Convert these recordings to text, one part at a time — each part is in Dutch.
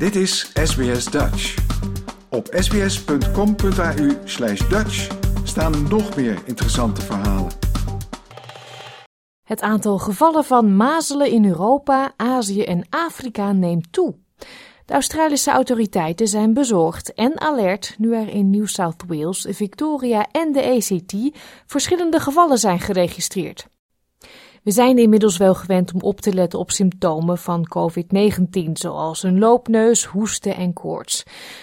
Dit is SBS Dutch. Op sbs.com.au slash Dutch staan nog meer interessante verhalen. Het aantal gevallen van mazelen in Europa, Azië en Afrika neemt toe. De Australische autoriteiten zijn bezorgd en alert nu er in New South Wales, Victoria en de ACT verschillende gevallen zijn geregistreerd. We zijn inmiddels wel gewend om op te letten op symptomen van COVID-19, zoals een loopneus, hoesten en koorts.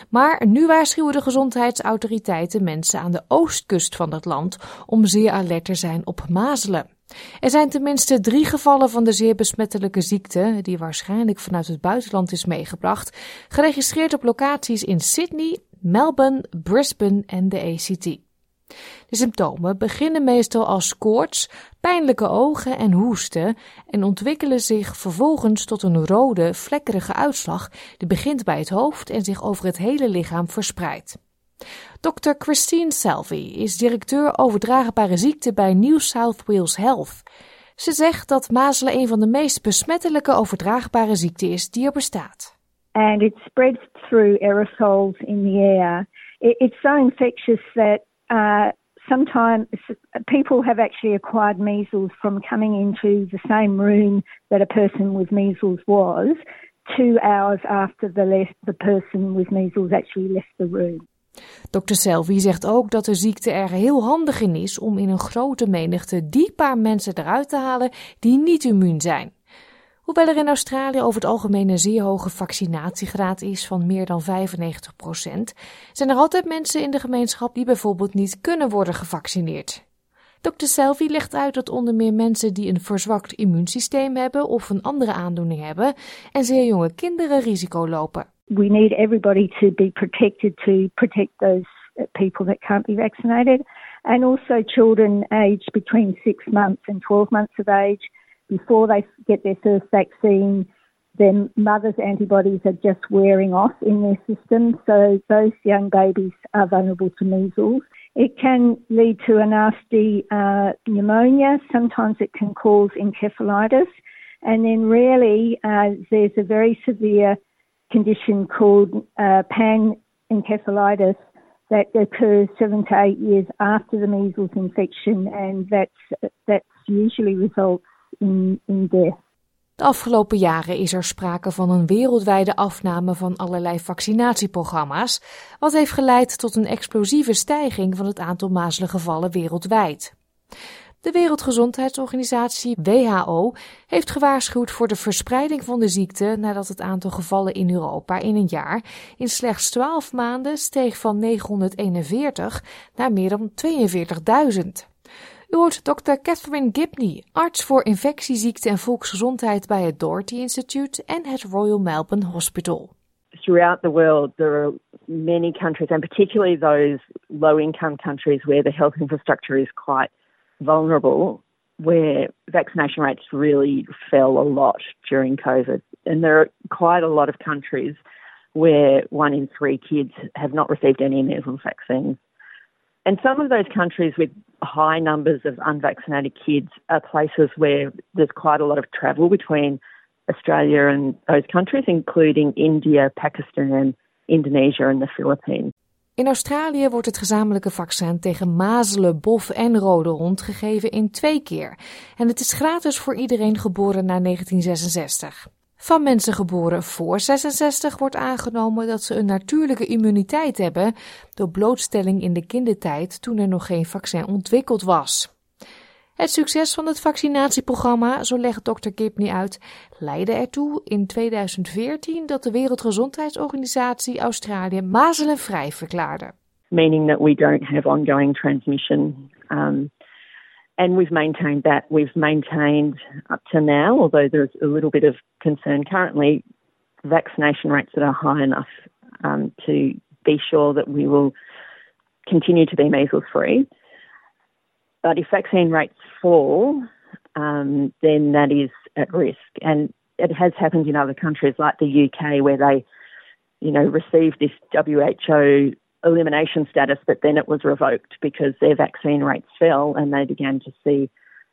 Maar nu waarschuwen de gezondheidsautoriteiten mensen aan de oostkust van het land om zeer alert te zijn op mazelen. Er zijn tenminste drie gevallen van de zeer besmettelijke ziekte, die waarschijnlijk vanuit het buitenland is meegebracht, geregistreerd op locaties in Sydney, Melbourne, Brisbane en de ACT. De symptomen beginnen meestal als koorts, pijnlijke ogen en hoesten en ontwikkelen zich vervolgens tot een rode, vlekkerige uitslag die begint bij het hoofd en zich over het hele lichaam verspreidt. Dr. Christine Selvey is directeur overdraagbare ziekten bij New South Wales Health. Ze zegt dat mazelen een van de meest besmettelijke overdraagbare ziekten is die er bestaat. And it spreads through aerosols in the air. It's so infectious that uh, sometimes people have actually acquired measles from coming into the same room that a person with measles was two hours after the, left, the person with measles actually left the room. Dr. Selvi zegt ook dat de ziekte er heel handig in is om in een grote menigte die paar mensen eruit te halen die niet immuun zijn. Hoewel er in Australië over het algemeen een zeer hoge vaccinatiegraad is van meer dan 95%, zijn er altijd mensen in de gemeenschap die bijvoorbeeld niet kunnen worden gevaccineerd. Dr. Selvi legt uit dat onder meer mensen die een verzwakt immuunsysteem hebben of een andere aandoening hebben en zeer jonge kinderen risico lopen. We need everybody to be protected to protect those people that can't be vaccinated and also children aged between 6 months and 12 months of age before they get their first vaccine, their mother's antibodies are just wearing off in their system. So those young babies are vulnerable to measles. It can lead to a nasty uh, pneumonia. Sometimes it can cause encephalitis. And then rarely uh, there's a very severe condition called uh, panencephalitis that occurs seven to eight years after the measles infection, and that's that's usually results in. De afgelopen jaren is er sprake van een wereldwijde afname van allerlei vaccinatieprogramma's, wat heeft geleid tot een explosieve stijging van het aantal mazelengevallen wereldwijd. De Wereldgezondheidsorganisatie WHO heeft gewaarschuwd voor de verspreiding van de ziekte nadat het aantal gevallen in Europa in een jaar in slechts 12 maanden steeg van 941 naar meer dan 42.000. U hoort Dr. Catherine Gibney, arts voor infectieziekten en volksgezondheid bij het Doherty Institute en het Royal Melbourne Hospital. Throughout the world, there are many countries, and particularly those low income countries where the health infrastructure is quite vulnerable, where vaccination rates really fell a lot during COVID. And there are quite a lot of countries where one in three kids have not received any measles vaccines. And some of those countries with high numbers of unvaccinated kids are places where there's quite a lot of travel between Australia and those countries, including India, Pakistan, Indonesia and the Philippines. In Australië wordt het gezamenlijke vaccin tegen mazelen, bof en rode hond gegeven in twee keer. En het is gratis voor iedereen geboren na 1966. Van mensen geboren voor 66 wordt aangenomen dat ze een natuurlijke immuniteit hebben door blootstelling in de kindertijd toen er nog geen vaccin ontwikkeld was. Het succes van het vaccinatieprogramma, zo legt Dr. Gibney uit, leidde ertoe in 2014 dat de Wereldgezondheidsorganisatie Australië mazelenvrij verklaarde. Meaning that we don't have ongoing transmission um, and we've maintained that. We've maintained up to now, although there's a little bit of concern currently, vaccination rates that are high enough um, to be sure that we will continue to be measles free. But if vaccine rates fall, um, then that is at risk. And it has happened in other countries like the UK where they, you know, received this WHO elimination status, but then it was revoked because their vaccine rates fell and they began to see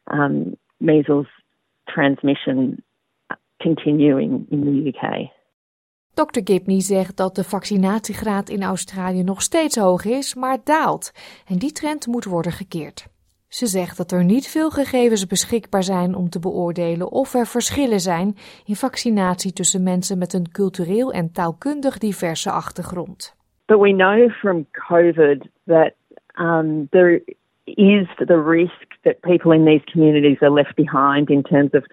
um, measles transmission continuing in the UK. Dr. Gibney zegt dat de vaccinatiegraad in Australië nog steeds hoog is, maar daalt. En die trend moet worden gekeerd. Ze zegt dat er niet veel gegevens beschikbaar zijn om te beoordelen of er verschillen zijn in vaccinatie tussen mensen met een cultureel en taalkundig diverse achtergrond. But we know from COVID that um, there is the risk that people in these communities are left behind in terms of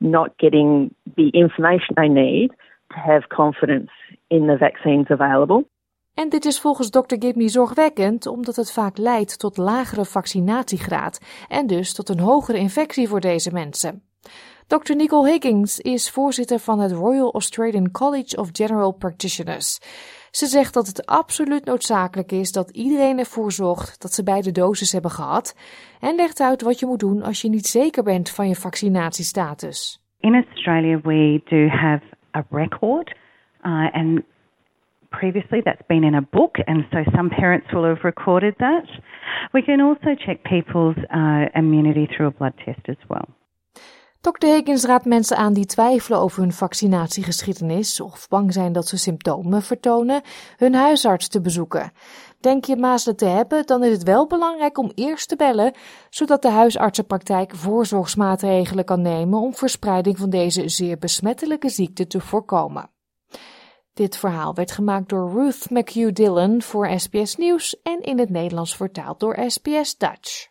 not getting the information they need to have confidence in the vaccines available. En dit is volgens Dr. Gibney zorgwekkend, omdat het vaak leidt tot lagere vaccinatiegraad en dus tot een hogere infectie voor deze mensen. Dr. Nicole Higgins is voorzitter van het Royal Australian College of General Practitioners. Ze zegt dat het absoluut noodzakelijk is dat iedereen ervoor zorgt dat ze beide doses hebben gehad en legt uit wat je moet doen als je niet zeker bent van je vaccinatiestatus. In Australia we do have a record uh, and previously that's been in a book and so some parents will have recorded that. We can also check people's uh, immunity through a blood test as well. Dr. Higgins raadt mensen aan die twijfelen over hun vaccinatiegeschiedenis of bang zijn dat ze symptomen vertonen, hun huisarts te bezoeken. Denk je mazelen te hebben, dan is het wel belangrijk om eerst te bellen, zodat de huisartsenpraktijk voorzorgsmaatregelen kan nemen om verspreiding van deze zeer besmettelijke ziekte te voorkomen. Dit verhaal werd gemaakt door Ruth McHugh Dillon voor SBS Nieuws en in het Nederlands vertaald door SBS Dutch.